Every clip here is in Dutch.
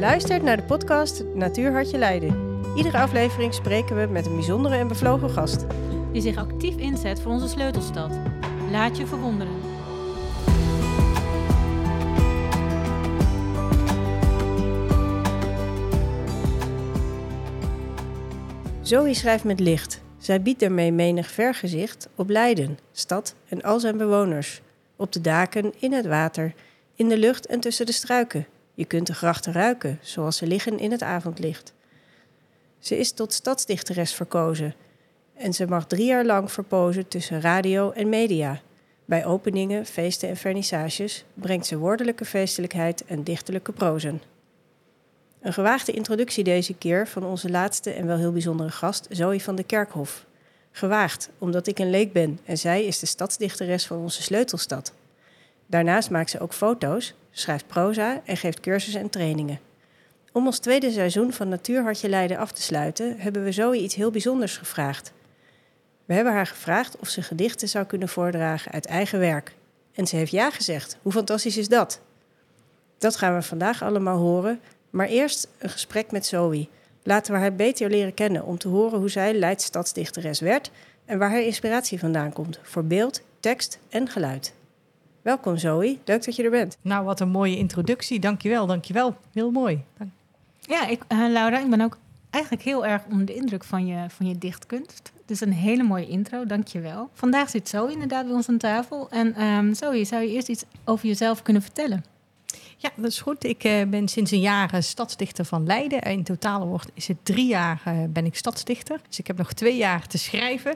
luistert naar de podcast Natuurhartje Leiden. Iedere aflevering spreken we met een bijzondere en bevlogen gast. Die zich actief inzet voor onze sleutelstad. Laat je verwonderen. Zoe schrijft met licht. Zij biedt daarmee menig vergezicht op Leiden, stad en al zijn bewoners. Op de daken, in het water, in de lucht en tussen de struiken. Je kunt de grachten ruiken, zoals ze liggen in het avondlicht. Ze is tot stadsdichteres verkozen en ze mag drie jaar lang verpozen tussen radio en media. Bij openingen, feesten en vernissages brengt ze woordelijke feestelijkheid en dichterlijke prozen. Een gewaagde introductie deze keer van onze laatste en wel heel bijzondere gast, Zoe van de Kerkhof. Gewaagd, omdat ik een leek ben en zij is de stadsdichteres van onze sleutelstad. Daarnaast maakt ze ook foto's, schrijft proza en geeft cursussen en trainingen. Om ons tweede seizoen van Natuurhartje Leiden af te sluiten, hebben we Zoe iets heel bijzonders gevraagd. We hebben haar gevraagd of ze gedichten zou kunnen voordragen uit eigen werk. En ze heeft ja gezegd. Hoe fantastisch is dat? Dat gaan we vandaag allemaal horen, maar eerst een gesprek met Zoe. Laten we haar beter leren kennen om te horen hoe zij Leids stadsdichteres werd en waar haar inspiratie vandaan komt voor beeld, tekst en geluid. Welkom Zoe, leuk dat je er bent. Nou, wat een mooie introductie. Dankjewel, dankjewel. Heel mooi. Dank. Ja, ik, uh, Laura, ik ben ook eigenlijk heel erg onder de indruk van je, van je dichtkunst. Dus een hele mooie intro, dankjewel. Vandaag zit Zoe inderdaad bij ons aan tafel. En um, Zoe, zou je eerst iets over jezelf kunnen vertellen? Ja, dat is goed. Ik uh, ben sinds een jaar uh, stadsdichter van Leiden. In totaal wordt, is het drie jaar uh, ben ik stadsdichter. Dus ik heb nog twee jaar te schrijven.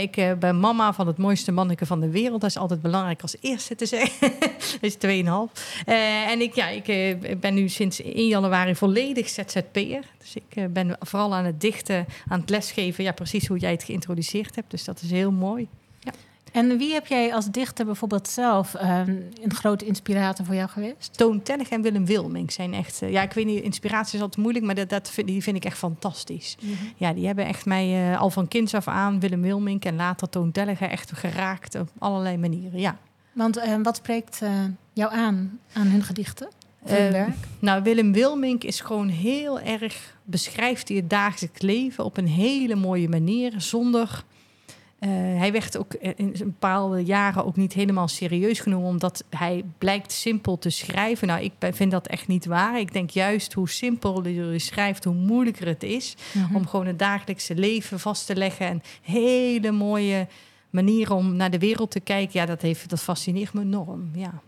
ik ben mama van het mooiste manneke van de wereld. Dat is altijd belangrijk als eerste te zeggen. dat is 2,5. en ik, ja, ik ben nu sinds 1 januari volledig ZZP'er. Dus ik ben vooral aan het dichten, aan het lesgeven. Ja, precies hoe jij het geïntroduceerd hebt. Dus dat is heel mooi. En wie heb jij als dichter bijvoorbeeld zelf uh, een grote inspirator voor jou geweest? Toon Tellig en Willem Wilming zijn echt... Uh, ja, ik weet niet, inspiratie is altijd moeilijk, maar dat, dat vind, die vind ik echt fantastisch. Mm -hmm. Ja, die hebben echt mij uh, al van kinds af aan, Willem Wilming en later Toon Tellig, echt geraakt op allerlei manieren, ja. Want wat spreekt jou aan, aan hun gedichten? Hun werk? Nou, Willem Wilming is gewoon heel erg... beschrijft hij het dagelijks leven op een hele mooie manier, zonder... Uh, hij werd ook in bepaalde jaren ook niet helemaal serieus genomen, omdat hij blijkt simpel te schrijven. Nou, ik vind dat echt niet waar. Ik denk juist hoe simpeler je schrijft, hoe moeilijker het is mm -hmm. om gewoon het dagelijkse leven vast te leggen en hele mooie manieren om naar de wereld te kijken. Ja, dat, heeft, dat fascineert me enorm. Ja.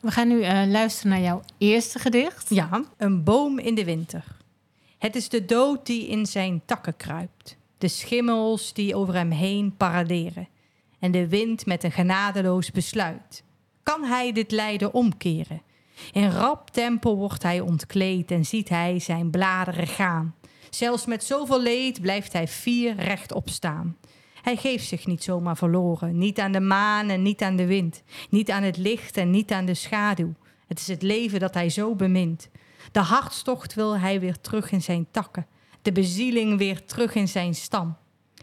We gaan nu uh, luisteren naar jouw eerste gedicht. Ja, een boom in de winter. Het is de dood die in zijn takken kruipt de schimmels die over hem heen paraderen en de wind met een genadeloos besluit. Kan hij dit lijden omkeren? In rap tempo wordt hij ontkleed en ziet hij zijn bladeren gaan. Zelfs met zoveel leed blijft hij fier rechtop staan. Hij geeft zich niet zomaar verloren, niet aan de maan en niet aan de wind, niet aan het licht en niet aan de schaduw. Het is het leven dat hij zo bemint. De hartstocht wil hij weer terug in zijn takken de bezieling weer terug in zijn stam.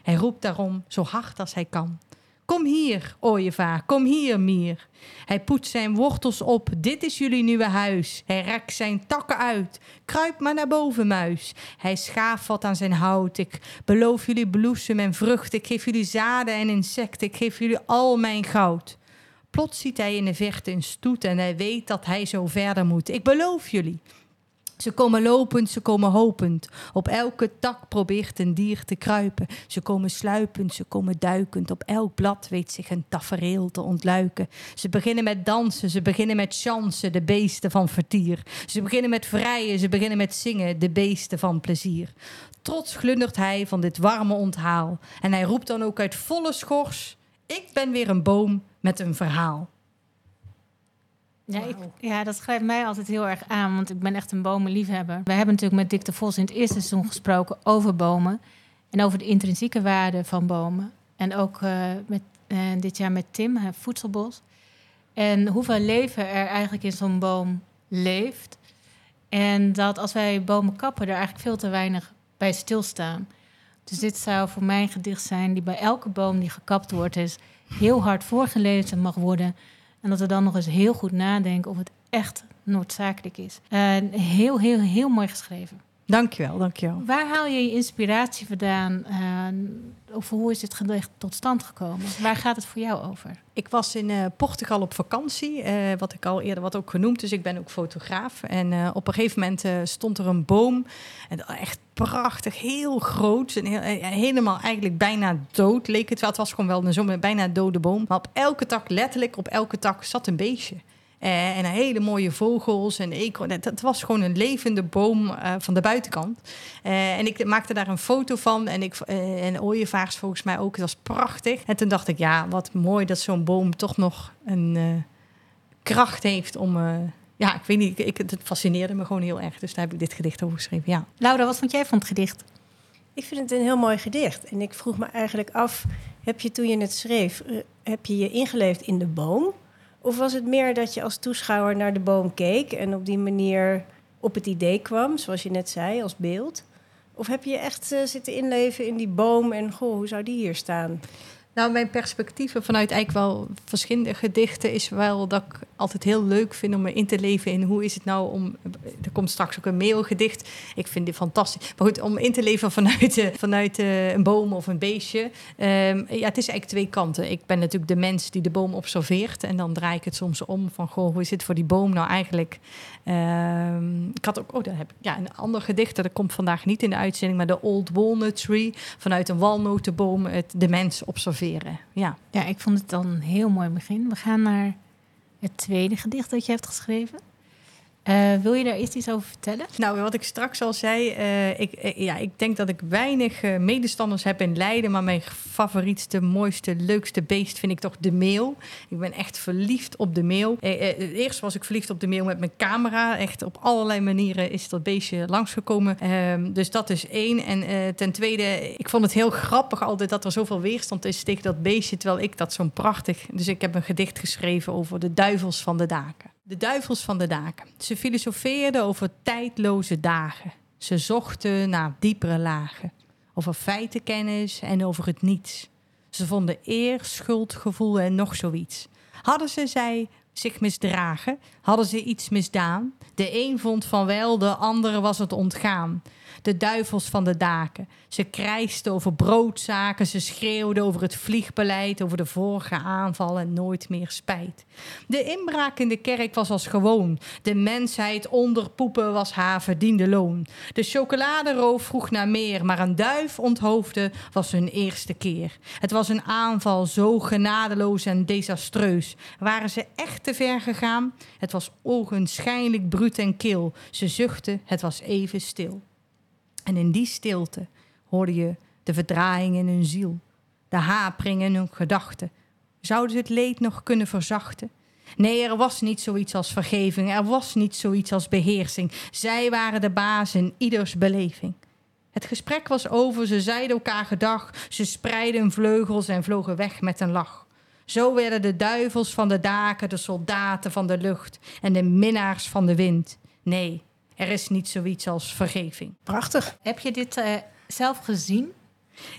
Hij roept daarom zo hard als hij kan. Kom hier, ooievaar, kom hier, mier. Hij poetst zijn wortels op, dit is jullie nieuwe huis. Hij rekt zijn takken uit, kruip maar naar boven, muis. Hij schaaft wat aan zijn hout, ik beloof jullie bloesem en vrucht. Ik geef jullie zaden en insecten, ik geef jullie al mijn goud. Plots ziet hij in de verte een stoet en hij weet dat hij zo verder moet. Ik beloof jullie, ze komen lopend, ze komen hopend. Op elke tak probeert een dier te kruipen. Ze komen sluipend, ze komen duikend. Op elk blad weet zich een tafereel te ontluiken. Ze beginnen met dansen, ze beginnen met chansen, de beesten van vertier. Ze beginnen met vrijen, ze beginnen met zingen, de beesten van plezier. Trots glundert hij van dit warme onthaal. En hij roept dan ook uit volle schors: Ik ben weer een boom met een verhaal. Ja, ik, ja, dat schrijft mij altijd heel erg aan, want ik ben echt een bomenliefhebber. We hebben natuurlijk met Dick de Vos in het eerste seizoen gesproken over bomen en over de intrinsieke waarde van bomen. En ook uh, met, uh, dit jaar met Tim, uh, Voedselbos. En hoeveel leven er eigenlijk in zo'n boom leeft. En dat als wij bomen kappen, er eigenlijk veel te weinig bij stilstaan. Dus dit zou voor mij een gedicht zijn die bij elke boom die gekapt wordt, is heel hard voorgelezen mag worden En dat we dan nog eens heel goed nadenken of het echt noodzakelijk is. Uh, heel, heel, heel mooi geschreven. Dankjewel, dankjewel. Waar haal je je inspiratie vandaan? Uh, of hoe is het gedicht tot stand gekomen? Waar gaat het voor jou over? Ik was in uh, Portugal op vakantie, uh, wat ik al eerder wat ook genoemd. Dus ik ben ook fotograaf. En op een gegeven moment stond er een boom. En echt prachtig, heel groot. En heel, helemaal eigenlijk bijna dood leek het wel. Het was gewoon wel een zo bijna dode boom. Maar op elke tak, letterlijk op elke tak, zat een beestje. Uh, en hele mooie vogels en eekhoorn. Het, was gewoon een levende boom uh, van de buitenkant. Uh, en ik maakte daar een foto van. En, ik, en ooievaars volgens mij ook. Het was prachtig. En toen dacht ik, ja, wat mooi dat zo'n boom toch nog een kracht heeft om... ja, ik weet niet, ik, het fascineerde me gewoon heel erg. Dus daar heb ik dit gedicht over geschreven, ja. Laura, wat vond jij van het gedicht? Ik vind het een heel mooi gedicht. En ik vroeg me eigenlijk af, heb je toen je het schreef... heb je je ingeleefd in de boom... Of was het meer dat je als toeschouwer naar de boom keek en op die manier op het idee kwam, zoals je net zei, als beeld? Of heb je echt uh, zitten inleven in die boom en goh, hoe zou die hier staan? Nou, mijn perspectieven vanuit eigenlijk wel verschillende gedichten is wel dat ik altijd heel leuk vind om me in te leven in hoe is het nou om. Er komt straks ook een mailgedicht. Ik vind dit fantastisch. Maar goed, om in te leven vanuit, uh, vanuit uh, een boom of een beestje. Um, ja, het is eigenlijk twee kanten. Ik ben natuurlijk de mens die de boom observeert. En dan draai ik het soms om van goh, hoe is het voor die boom nou eigenlijk? Um, ik had ook, oh, daar heb ik ja, een ander gedicht. Dat komt vandaag niet in de uitzending, maar de Old Walnut Tree. Vanuit een walnotenboom het de mens observeert ja. ja, ik vond het dan een heel mooi begin. We gaan naar het tweede gedicht dat je hebt geschreven. Uh, wil je daar eerst iets over vertellen? Nou, wat ik straks al zei, uh, ik, uh, ja, ik denk dat ik weinig medestanders heb in Leiden, maar mijn favorietste, mooiste, leukste beest vind ik toch de meeuw. Ik ben echt verliefd op de meeuw. eerst was ik verliefd op de meeuw met mijn camera. Echt op allerlei manieren is dat beestje langsgekomen. Ehm, dus dat is één. En ten tweede, ik vond het heel grappig altijd dat er zoveel weerstand is tegen dat beestje, terwijl ik dat zo'n prachtig... Dus ik heb een gedicht geschreven over de duivels van de daken. De duivels van de daken. Ze filosofeerden over tijdloze dagen. Ze zochten naar diepere lagen. Over feitenkennis en over het niets. Ze vonden eer, schuldgevoel en nog zoiets. Hadden ze zij zich misdragen? Hadden ze iets misdaan? De een vond van wel, de andere was het ontgaan de duivels van de daken. Ze krijsten over broodzaken, ze schreeuwden over het vliegbeleid, over de vorige aanval en nooit meer spijt. De inbraak in de kerk was als gewoon. De mensheid onder poepen was haar verdiende loon. De chocoladeroof vroeg naar meer, maar een duif onthoofde was hun eerste keer. Het was een aanval zo genadeloos en desastreus. Waren ze echt te ver gegaan? Het was ogenschijnlijk bruut en kil. Ze zuchtten, het was even stil. En in die stilte hoorde je de verdraaiing in hun ziel, de hapering in hun gedachten. Zouden ze het leed nog kunnen verzachten? Nee, er was niet zoiets als vergeving, er was niet zoiets als beheersing. Zij waren de baas in ieders beleving. Het gesprek was over, ze zeiden elkaar gedag, ze spreidden vleugels en vlogen weg met een lach. Zo werden de duivels van de daken de soldaten van de lucht en de minnaars van de wind. Nee, er is niet zoiets als vergeving. Prachtig. Heb je dit uh, zelf gezien?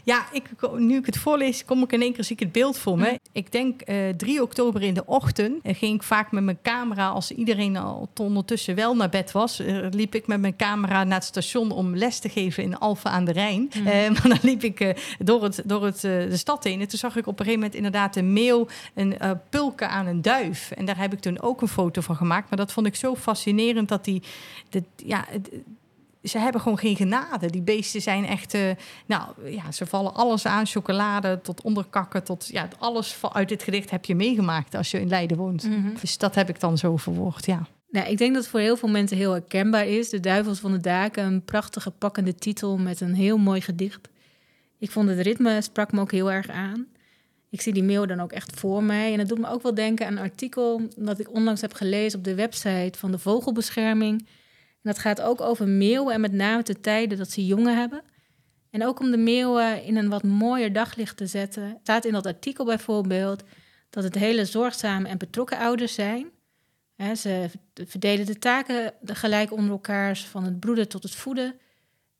Ja, ik, nu ik het voorlees, kom ik in één keer zie ik het beeld voor me. Ik denk uh, eh, 3 oktober in de ochtend uh, ging ik vaak met mijn camera, als iedereen al ondertussen wel naar bed was, uh, liep ik met mijn camera naar het station om les te geven in Alphen aan de Rijn. Mm. maar dan liep ik door, het, door het, de stad heen en toen zag ik op een gegeven moment inderdaad een meeuw, een pulken aan een duif. En daar heb ik toen ook een foto van gemaakt. Maar dat vond ik zo fascinerend dat die, ja, ze hebben gewoon geen genade. Die beesten zijn echt, uh, nou ja, ze vallen alles aan, chocolade tot onderkakken, tot ja, alles uit dit gedicht heb je meegemaakt als je in Leiden woont. Mhm. Dus dat heb ik dan zo verwoord, ja. Nou, ik denk dat het voor heel veel mensen heel herkenbaar is. De Duivels van de Daken, een prachtige pakkende titel met een heel mooi gedicht. Ik vond het ritme sprak me ook heel erg aan. Ik zie die mail dan ook echt voor mij. En het doet me ook wel denken aan een artikel dat ik onlangs heb gelezen op de website van de Vogelbescherming en dat gaat ook over meeuwen en met name de tijden dat ze jongen hebben. En ook om de meeuwen in een wat mooier daglicht te zetten, staat in dat artikel bijvoorbeeld dat het hele zorgzame en betrokken ouders zijn. ze verdelen de taken gelijk onder elkaar, van het broeden tot het voeden.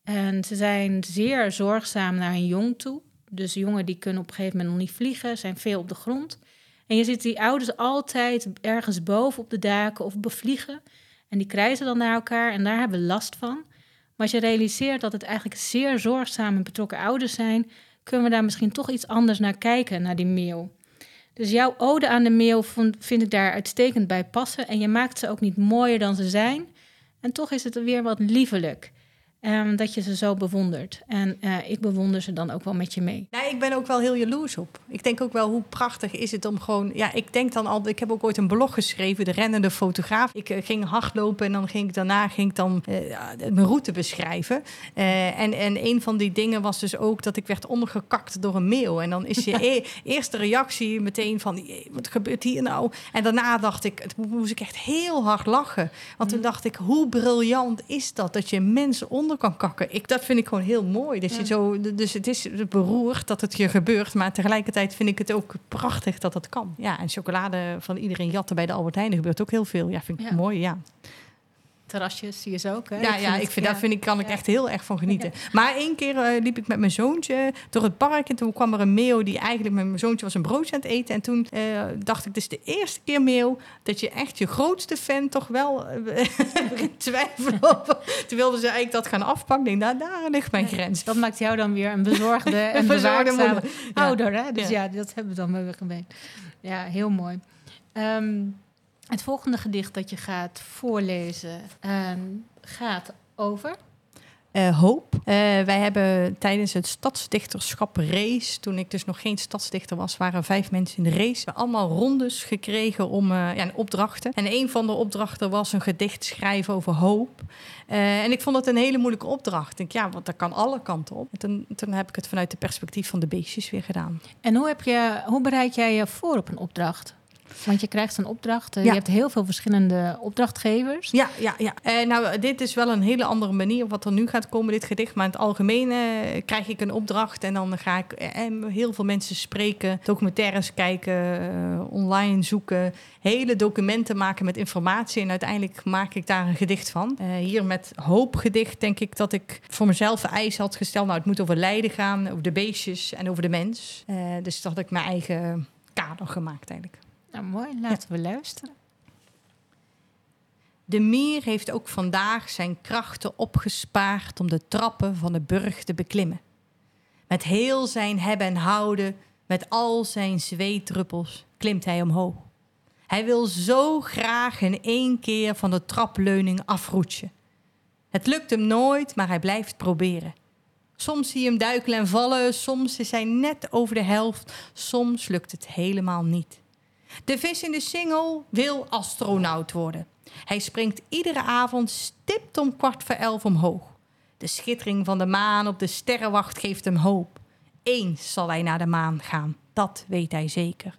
En ze zijn zeer zorgzaam naar een jong toe. Dus jongen die kunnen op een gegeven moment nog niet vliegen, zijn veel op de grond. En je ziet die ouders altijd ergens boven op de daken of bevliegen. En die krijzen dan naar elkaar en daar hebben we last van. Maar als je realiseert dat het eigenlijk zeer zorgzaam en betrokken ouders zijn, kunnen we daar misschien toch iets anders naar kijken, naar die meeuw. Dus jouw ode aan de meeuw vind ik daar uitstekend bij passen. En je maakt ze ook niet mooier dan ze zijn. En toch is het weer wat liefelijk. Um, dat je ze zo bewondert. En uh, ik bewonder ze dan ook wel met je mee. Nee, ik ben ook wel heel jaloers op. Ik denk ook wel hoe prachtig is het om gewoon... Ja, ik denk dan al... Ik heb ook ooit een blog geschreven, De Rennende Fotograaf. Ik uh, ging hardlopen en dan ging ik daarna ging ik dan uh, mijn route beschrijven. en, en een van die dingen was dus ook dat ik werd ondergekakt door een mail. En dan is je e eerste reactie meteen van... Wat gebeurt hier nou? En daarna dacht ik... moest ik echt heel hard lachen. Want toen mm. dacht ik, hoe briljant is dat? Dat je mensen onder kan kakken. Ik, dat vind ik gewoon heel mooi. Dus, je zo, dus het is beroerd dat het je gebeurt, maar tegelijkertijd vind ik het ook prachtig dat dat kan. Ja, en chocolade van iedereen jatten bij de Albert Heijn gebeurt ook heel veel. Ja, vind ik mooi, ja terrasjes zie je ze ook. Hè? Ja, ik ja, ik vind, daar vind ik, kan ik echt heel erg van genieten. Maar één keer uh, liep ik met mijn zoontje door het park. En toen kwam er een meeuw die eigenlijk met mijn zoontje was een broodje aan het eten. En toen uh, dacht ik, dus de eerste keer meeuw dat je echt je grootste fan toch wel uh, twijfelen over. Toen wilden ze eigenlijk dat gaan afpakken. Ik denk, nou, daar ligt mijn grens. Dat maakt jou dan weer een bezorgde en bewaakzame ouder. Hè? Dus ja. dat hebben we dan weer gemeen. Ja, heel mooi. Um, het volgende gedicht dat je gaat voorlezen ehm, gaat over. Uh, hoop. Uh, wij hebben tijdens het stadsdichterschap race, toen ik dus nog geen stadsdichter was, waren vijf mensen in de race. We hebben allemaal rondes gekregen om uh, ja, opdrachten. En een van de opdrachten was een gedicht schrijven over hoop. en ik vond het een hele moeilijke opdracht. Ik denk, ja, want dat kan alle kanten op. En toen, toen heb ik het vanuit de perspectief van de beestjes weer gedaan. En hoe, heb je, hoe bereid jij je voor op een opdracht? Want je krijgt een opdracht. Je hebt heel veel verschillende opdrachtgevers. Ja, ja, ja. Uh, nou, dit is wel een hele andere manier wat er nu gaat komen, dit gedicht. Maar in het algemeen uh, krijg ik een opdracht en dan ga ik heel veel mensen spreken, documentaires kijken, online zoeken, hele documenten maken met informatie. En uiteindelijk maak ik daar een gedicht van. hier met hoopgedicht denk ik dat ik voor mezelf eisen had gesteld. Nou, het moet over lijden gaan, over de beestjes en over de mens. dus dat had ik mijn eigen kader gemaakt eigenlijk. Nou, mooi. Laten we luisteren. De mier heeft ook vandaag zijn krachten opgespaard om de trappen van de burg te beklimmen. Met heel zijn hebben en houden, met al zijn zweetdruppels, klimt hij omhoog. Hij wil zo graag in één keer van de trapleuning afroetsen. Het lukt hem nooit, maar hij blijft proberen. Soms zie je hem duikelen en vallen, soms is hij net over de helft, soms lukt het helemaal niet. De vis in de singel wil astronaut worden. Hij springt iedere avond stipt om kwart voor elf omhoog. De schittering van de maan op de sterrenwacht geeft hem hoop. Eens zal hij naar de maan gaan, dat weet hij zeker.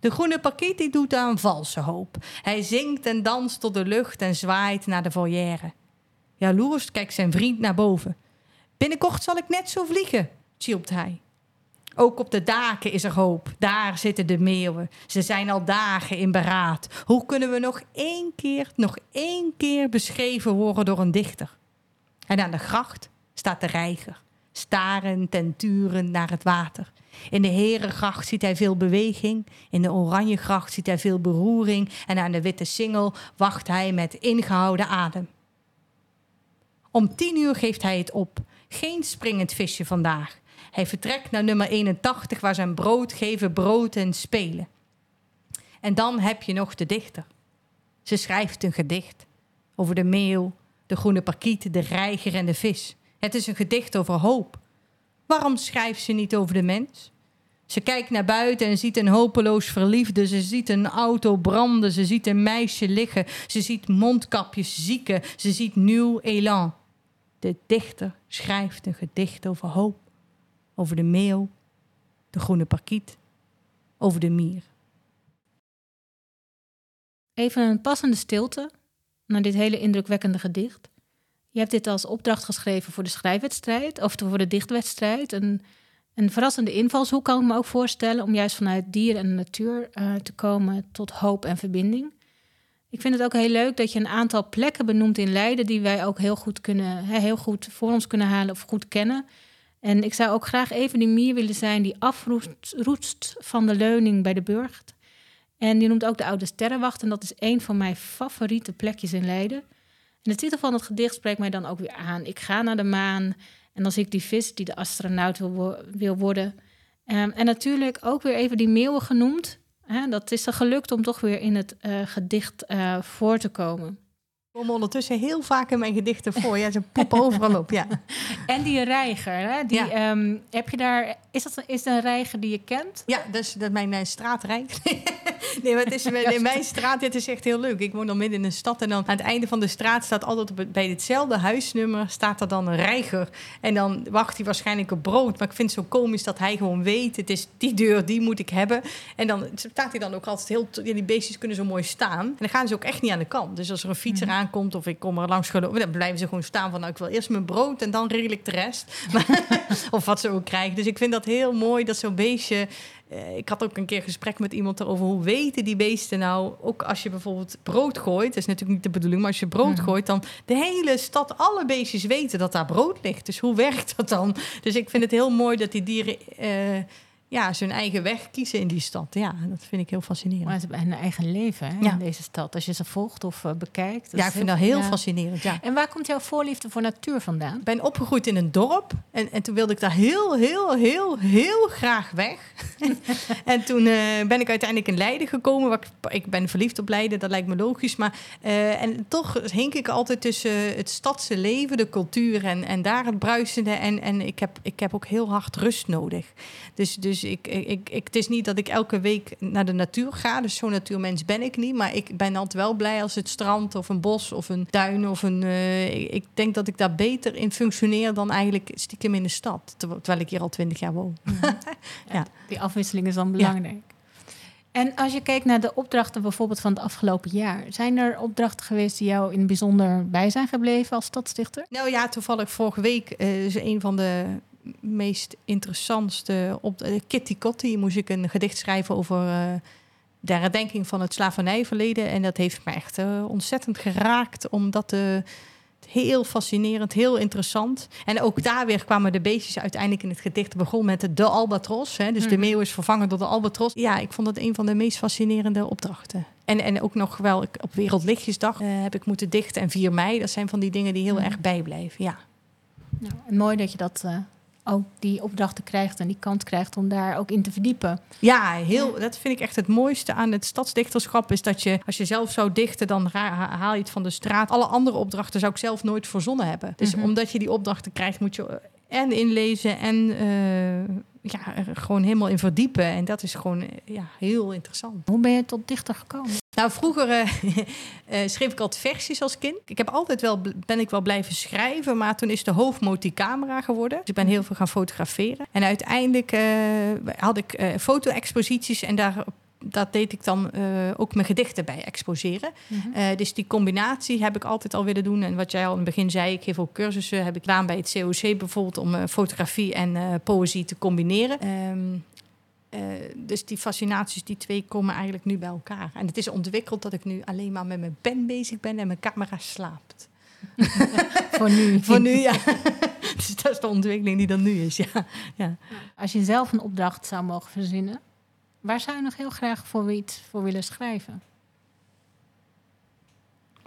De groene pakiet doet aan valse hoop. Hij zingt en danst tot de lucht en zwaait naar de volière. Jaloers kijkt zijn vriend naar boven. Binnenkort zal ik net zo vliegen, chilpt hij. Ook op de daken is er hoop. Daar zitten de meeuwen. Ze zijn al dagen in beraad. Hoe kunnen we nog één keer, nog één keer beschreven worden door een dichter? En aan de gracht staat de reiger, starend en turend naar het water. In de Herengracht ziet hij veel beweging. In de Oranjegracht ziet hij veel beroering. En aan de Witte Singel wacht hij met ingehouden adem. Om tien uur geeft hij het op. Geen springend visje vandaag. Hij vertrekt naar nummer 81, waar zijn brood geven brood en spelen. En dan heb je nog de dichter. Ze schrijft een gedicht over de meeuw, de groene parkiet, de reiger en de vis. Het is een gedicht over hoop. Waarom schrijft ze niet over de mens? Ze kijkt naar buiten en ziet een hopeloos verliefde. Ze ziet een auto branden. Ze ziet een meisje liggen. Ze ziet mondkapjes zieken. Ze ziet nieuw elan. De dichter schrijft een gedicht over hoop over de meeuw, de groene parkiet, over de mier. Even een passende stilte naar dit hele indrukwekkende gedicht. Je hebt dit als opdracht geschreven voor de schrijfwedstrijd of voor de dichtwedstrijd. Een, een verrassende invalshoek kan ik me ook voorstellen om juist vanuit dier en natuur uh, te komen tot hoop en verbinding. Ik vind het ook heel leuk dat je een aantal plekken benoemt in Leiden die wij ook heel goed, kunnen, heel goed voor ons kunnen halen of goed kennen. En ik zou ook graag even die mier willen zijn die afroest van de leuning bij de burcht. En die noemt ook de Oude Sterrenwacht. En dat is een van mijn favoriete plekjes in Leiden. En de titel van het gedicht spreekt mij dan ook weer aan. Ik ga naar de maan en als ik die vis die de astronaut wil, wil worden. Um, en natuurlijk ook weer even die meeuwen genoemd. Dat is er gelukt om toch weer in het uh, gedicht uh, voor te komen kom ondertussen heel vaak in mijn gedichten voor. Ja, ze poppen overal op, ja. En die reiger, hè? Die, ja. um, heb je daar, is dat is dat een reiger die je kent? Ja, dat is, dat mijn uh, straatreiger. nee, maar het is in mijn straat, het is echt heel leuk. Ik woon dan midden in een stad en dan aan het einde van de straat staat altijd op bij hetzelfde huisnummer staat er dan een reiger. En dan wacht hij waarschijnlijk op brood. Maar ik vind het zo komisch dat hij gewoon weet, het is die deur, die moet ik hebben. En dan staat hij dan ook altijd heel, die beestjes kunnen zo mooi staan. En dan gaan ze ook echt niet aan de kant. Dus als er een fietser mm aankomt of ik kom er langs gelopen, dan blijven ze gewoon staan van nou, ik wil eerst mijn brood en dan regel ik de rest. of wat ze ook krijgen. Dus ik vind dat heel mooi dat zo'n beestje eh, ik had ook een keer gesprek met iemand erover hoe weten die beesten nou, ook als je bijvoorbeeld brood gooit, dat is natuurlijk niet de bedoeling, maar als je brood mhm. gooit, dan de hele stad, alle beestjes weten dat daar brood ligt. Dus hoe werkt dat dan? Dus ik vind het heel mooi dat die dieren uh, ja, zijn eigen weg kiezen in die stad. Ja, dat vind ik heel fascinerend. Maar ze hebben een eigen leven hè, in deze stad. Als je ze volgt of uh, bekijkt. Ja, ik vind dat heel fascinerend. Ja. En waar komt jouw voorliefde voor natuur vandaan? Ik ben opgegroeid in een dorp. En, en toen wilde ik daar heel, heel, heel, heel graag weg. en toen uh, ben ik uiteindelijk in Leiden gekomen. Ik, ik ben verliefd op Leiden, dat lijkt me logisch. Maar uh, en toch hink ik altijd tussen het stadse leven, de cultuur en, en daar het bruisende. En, en ik, heb, ik heb ook heel hard rust nodig. Dus, dus ik, ik, ik, het is niet dat ik elke week naar de natuur ga. Dus zo'n natuurmens ben ik niet. Maar ik ben altijd wel blij als het strand of een bos of een tuin of een. Uh, ik denk dat ik daar beter in functioneer dan eigenlijk stiekem in de stad. Terwijl ik hier al twintig jaar woon. Mhm. ja, Die afwisseling is dan belangrijk. En als je kijkt naar de opdrachten bijvoorbeeld van het afgelopen jaar, zijn er opdrachten geweest die jou in het bijzonder bij zijn gebleven als stadsdichter? Nou ja, toevallig vorige week uh, is een van de meest interessantste op Kitty Kotti moest ik een gedicht schrijven over uh, de herdenking van het slavernijverleden. En dat heeft me echt uh, ontzettend geraakt, omdat uh, heel fascinerend, heel interessant. En ook daar weer kwamen de beestjes uiteindelijk in het gedicht. begon met de, de albatros. Hè, dus de mhm. meeuw is vervangen door de albatros. Ja, ik vond het een van de meest fascinerende opdrachten. En, en ook nog wel op Wereldlichtjesdag heb ik moeten dichten. En 4 mei, dat zijn van die dingen die heel mhm. erg bijblijven. Ja. Nou, mooi dat je dat ook die opdrachten krijgt en die kant krijgt om daar ook in te verdiepen. Ja, heel, dat vind ik echt het mooiste aan het stadsdichterschap. Is dat je, als je zelf zou dichten, dan haal je het van de straat. Alle andere opdrachten zou ik zelf nooit verzonnen hebben. Dus mhm. omdat je die opdrachten krijgt, moet je en inlezen en uh, ja, gewoon helemaal in verdiepen. En dat is gewoon ja, heel interessant. Hoe ben je tot dichter gekomen? Nou, vroeger uh, schreef ik altijd versies als kind. Ik heb altijd wel, ben ik wel blijven schrijven, maar toen is de hoofdmoot die camera geworden. Dus ik ben heel veel gaan fotograferen. En uiteindelijk uh, had ik foto-exposities en daar dat deed ik dan ook mijn gedichten bij exposeren. Mhm. dus die combinatie heb ik altijd al willen doen. En wat jij al in het begin zei, ik geef ook cursussen. Heb ik gedaan bij het COC bijvoorbeeld om fotografie en poëzie te combineren. Um, uh, dus die fascinaties, die twee komen eigenlijk nu bij elkaar. En het is ontwikkeld dat ik nu alleen maar met mijn pen bezig ben en mijn camera slaapt. Voor nu. Voor nu, ja. dus dat is de ontwikkeling die dan nu is, ja. ja. Als je zelf een opdracht zou mogen verzinnen, waar zou je nog heel graag voor iets voor willen schrijven?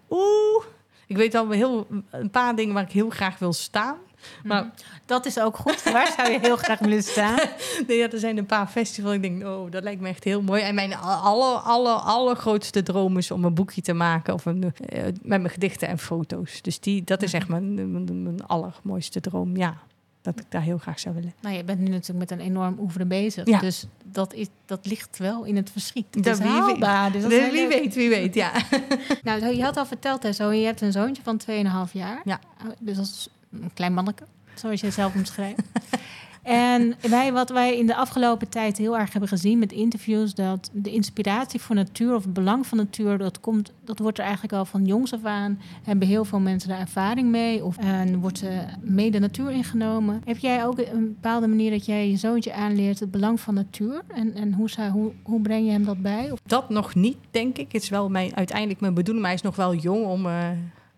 Oeh, ik weet al heel, een paar dingen waar ik heel graag wil staan. Maar mhm. dat is ook goed. Waar zou je heel graag willen staan? nee, ja, er zijn een paar festivals. Ik denk, oh, dat lijkt me echt heel mooi. En mijn aller, aller, allergrootste droom is om een boekje te maken of een, uh, met mijn gedichten en foto's. Dus die, dat is mhm. echt mijn, mijn, mijn allermooiste droom. Ja dat ik daar heel graag zou willen. Nou, je bent nu natuurlijk met een enorm oeuvre bezig. Ja. Dus dat, is, dat ligt wel in het verschiet. Het dat is haalbaar. Dus wie weet, wie weet, ja. nou, je had al verteld, hè, zo, je hebt een zoontje van 2,5 jaar. Ja. Dus dat is een klein manneke, zoals je het zelf omschrijft. En wij, wat wij in de afgelopen tijd heel erg hebben gezien met interviews, dat de inspiratie voor natuur of het belang van natuur, dat, komt, dat wordt er eigenlijk al van jongs af aan. Hebben heel veel mensen daar ervaring mee of en wordt er mee de natuur ingenomen. Heb jij ook een bepaalde manier dat jij je zoontje aanleert het belang van natuur? En, en hoe, hoe, hoe breng je hem dat bij? Dat nog niet, denk ik. Het is wel mijn, uiteindelijk mijn bedoeling, maar hij is nog wel jong om. Uh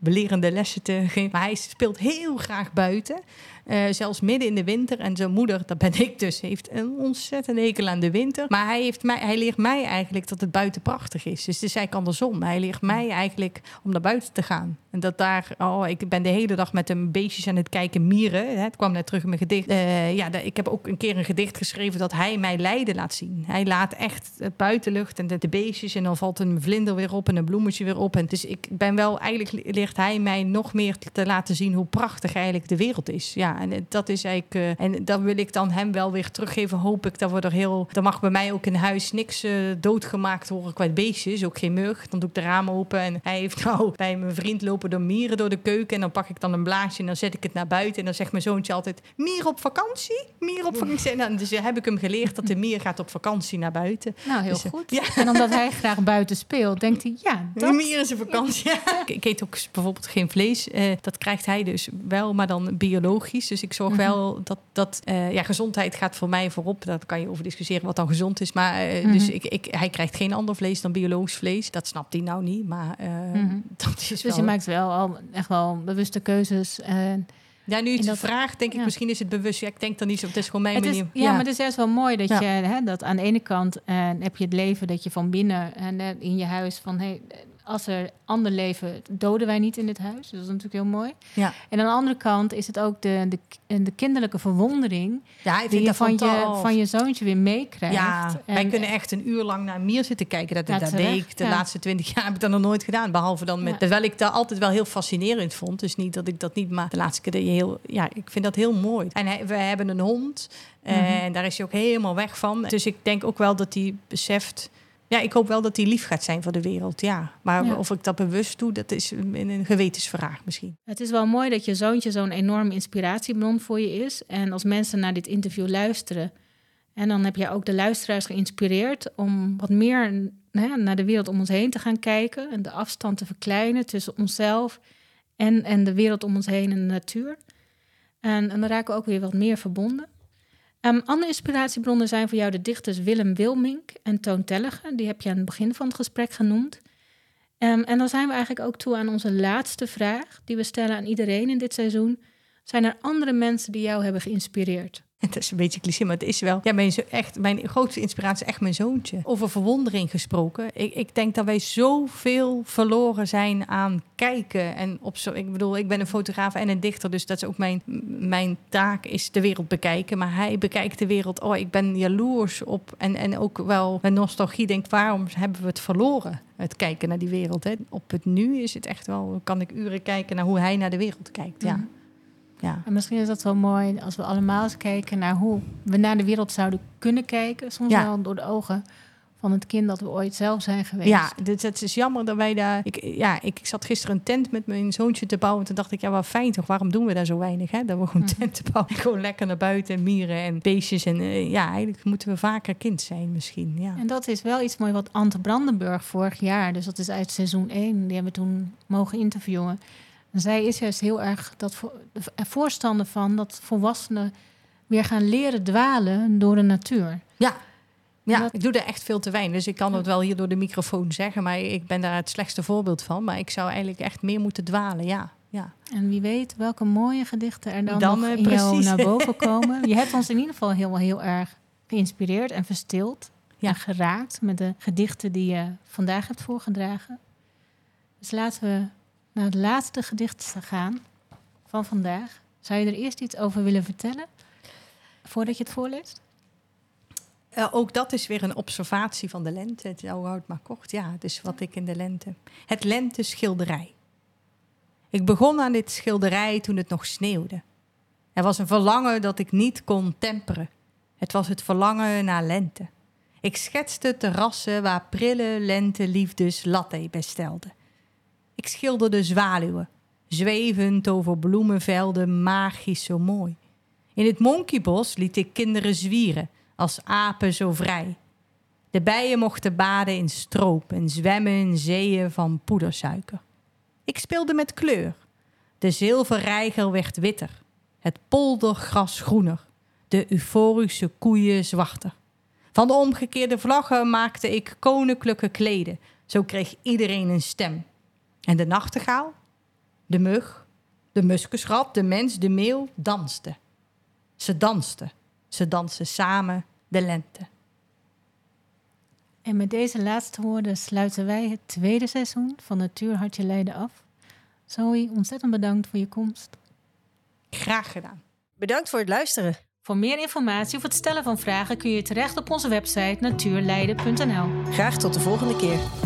belerende lessen te geven. Maar hij speelt heel graag buiten. Eh, zelfs midden in de winter. En zijn moeder, dat ben ik dus, heeft een ontzettend hekel aan de winter. Maar hij, heeft mij, hij leert mij eigenlijk dat het buiten prachtig is. Dus het is eigenlijk andersom. Hij leert mij eigenlijk om naar buiten te gaan. En dat daar, oh, ik ben de hele dag met hem beestjes aan het kijken, mieren. Hè, het kwam net terug in mijn gedicht. Eh, ja, ik heb ook een keer een gedicht geschreven dat hij mij lijden laat zien. Hij laat echt het buitenlucht en de, de beestjes. En dan valt een vlinder weer op en een bloemetje weer op. En dus ik ben wel, eigenlijk leert hij mij nog meer te laten zien hoe prachtig eigenlijk de wereld is. Ja, en dat is eigenlijk. Uh, en dat wil ik dan hem wel weer teruggeven. Hoop ik dat we er heel. Dan mag bij mij ook in huis niks uh, doodgemaakt worden qua beestjes. Ook geen mug. Dan doe ik de ramen open. En hij heeft nou bij mijn vriend lopen door mieren door de keuken. En dan pak ik dan een blaadje en dan zet ik het naar buiten. En dan zegt mijn zoontje altijd: Mier op vakantie? Mier op vakantie. En dan dus heb ik hem geleerd dat de mier gaat op vakantie naar buiten. Nou, heel dus, goed. Ja. En omdat hij graag buiten speelt, denkt hij: ja, dat... De mier is een vakantie. ik eet ook bijvoorbeeld geen vlees. Uh, dat krijgt hij dus wel, maar dan biologisch. Dus ik zorg mhm. wel dat, dat uh, ja, gezondheid gaat voor mij voorop. Daar kan je over discussiëren wat dan gezond is. Maar uh, dus ik, ik, hij krijgt geen ander vlees dan biologisch vlees. Dat snapt hij nou niet, maar mm dat is Dus wel... je maakt wel al echt wel bewuste keuzes. En ja, nu je het vraagt, denk ik, misschien is het bewust. Ja, ik denk dan niet zo. Het is gewoon mijn het manier. Is, ja, maar het is juist wel mooi dat je hè, dat aan de ene kant heb je het leven dat je van binnen en in je huis van hey, als er ander leven, doden wij niet in dit huis. Dus dat is natuurlijk heel mooi. Ja. En aan de andere kant is het ook de, de, de kinderlijke verwondering... Ja, die je van, je van je zoontje weer meekrijgt. Ja, en, wij kunnen echt een uur lang naar Mier zitten kijken. Dat, dat deed ik de laatste twintig jaar, heb ik dat nog nooit gedaan. Behalve dan met... Terwijl ik dat altijd wel heel fascinerend vond. Dus niet dat ik dat niet... Maar de laatste keer dat je heel... Ja, ik vind dat heel mooi. En we hebben een hond. Mhm. En daar is hij ook helemaal weg van. Dus ik denk ook wel dat hij beseft ja, ik hoop wel dat hij lief gaat zijn voor de wereld. Ja. Maar of ik dat bewust doe, dat is een gewetensvraag misschien. Het is wel mooi dat je zoontje zo'n enorme inspiratiebron voor je is. En als mensen naar dit interview luisteren. En dan heb je ook de luisteraars geïnspireerd om wat meer hè, naar de wereld om ons heen te gaan kijken. En de afstand te verkleinen tussen onszelf en, en de wereld om ons heen en de natuur. En, en dan raken we ook weer wat meer verbonden. Um, andere inspiratiebronnen zijn voor jou de dichters Willem Wilmink en Toon Tellige. Die heb je aan het begin van het gesprek genoemd. Um, en dan zijn we eigenlijk ook toe aan onze laatste vraag, die we stellen aan iedereen in dit seizoen. Zijn er andere mensen die jou hebben geïnspireerd? Het is een beetje cliché, maar het is wel. Ja, mijn, echt, mijn grootste inspiratie is echt mijn zoontje. Over verwondering gesproken. Ik, ik denk dat wij zoveel verloren zijn aan kijken. En op zo, ik bedoel, ik ben een fotograaf en een dichter, dus dat is ook mijn, mijn taak, is de wereld bekijken. Maar hij bekijkt de wereld. Oh, ik ben jaloers op. En, en ook wel met nostalgie denk, waarom hebben we het verloren? Het kijken naar die wereld. Hè? Op het nu is het echt wel, kan ik uren kijken naar hoe hij naar de wereld kijkt. Ja. Mhm. Ja. En misschien is dat wel mooi als we allemaal eens kijken naar hoe we naar de wereld zouden kunnen kijken. Soms wel door de ogen van het kind dat we ooit zelf zijn geweest. Ja, dus het is jammer dat wij daar... Ik, ja, ik zat gisteren een tent met mijn zoontje te bouwen. En toen dacht ik, ja, wat fijn toch? Waarom doen we daar zo weinig? Hè? Dat we gewoon mhm. tenten bouwen. Gewoon lekker naar buiten, mieren en beestjes. En uh, ja, eigenlijk moeten we vaker kind zijn misschien. Ja. En dat is wel iets mooi wat Ante Brandenburg vorig jaar... dus dat is uit seizoen 1, die hebben we toen mogen interviewen zij is juist heel erg dat voorstander van dat volwassenen weer gaan leren dwalen door de natuur. Ja, ja, ik doe er echt veel te weinig. Dus ik kan het wel hier door de microfoon zeggen, maar ik ben daar het slechtste voorbeeld van. Maar ik zou eigenlijk echt meer moeten dwalen, ja. ja. En wie weet welke mooie gedichten er dan, dan nog in jou naar boven komen. Je hebt ons in ieder geval heel, heel erg geïnspireerd en verstild. Ja. En geraakt met de gedichten die je vandaag hebt voorgedragen. Dus laten we naar het laatste gedicht te gaan van vandaag. Zou je er eerst iets over willen vertellen voordat je het voorleest? Uh, ook dat is weer een observatie van de lente. Het houdt maar kort. Ja, dus wat ik in de lente. Het lenteschilderij. Ik begon aan dit schilderij toen het nog sneeuwde. Er was een verlangen dat ik niet kon temperen. Het was het verlangen naar lente. Ik schetste terrassen waar prille lenteliefdes latte bestelden. Ik schilderde zwaluwen, zwevend over bloemenvelden, magisch zo mooi. In het monkeybos liet ik kinderen zwieren, als apen zo vrij. De bijen mochten baden in stroop en zwemmen in zeeën van poedersuiker. Ik speelde met kleur. De zilverreiger werd witter, het poldergras groener, de euforische koeien zwarter. Van de omgekeerde vlaggen maakte ik koninklijke kleden, zo kreeg iedereen een stem. En de nachtegaal, de mug, De muskusrat, de mens, de meeuw dansten. Ze dansten. Ze dansten samen de lente. En met deze laatste woorden sluiten wij het tweede seizoen van Natuur Hartje Leiden af. Zoe, ontzettend bedankt voor je komst. Graag gedaan. Bedankt voor het luisteren. Voor meer informatie of het stellen van vragen kun je terecht op onze website natuurleiden.nl. Graag tot de volgende keer.